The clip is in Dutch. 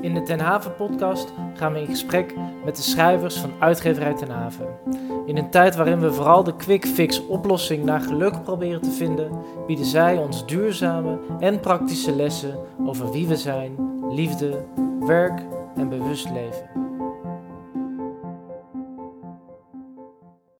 In de Ten Haven podcast gaan we in gesprek met de schrijvers van Uitgeverij Ten Haven. In een tijd waarin we vooral de quick fix oplossing naar geluk proberen te vinden, bieden zij ons duurzame en praktische lessen over wie we zijn, liefde, werk en bewust leven.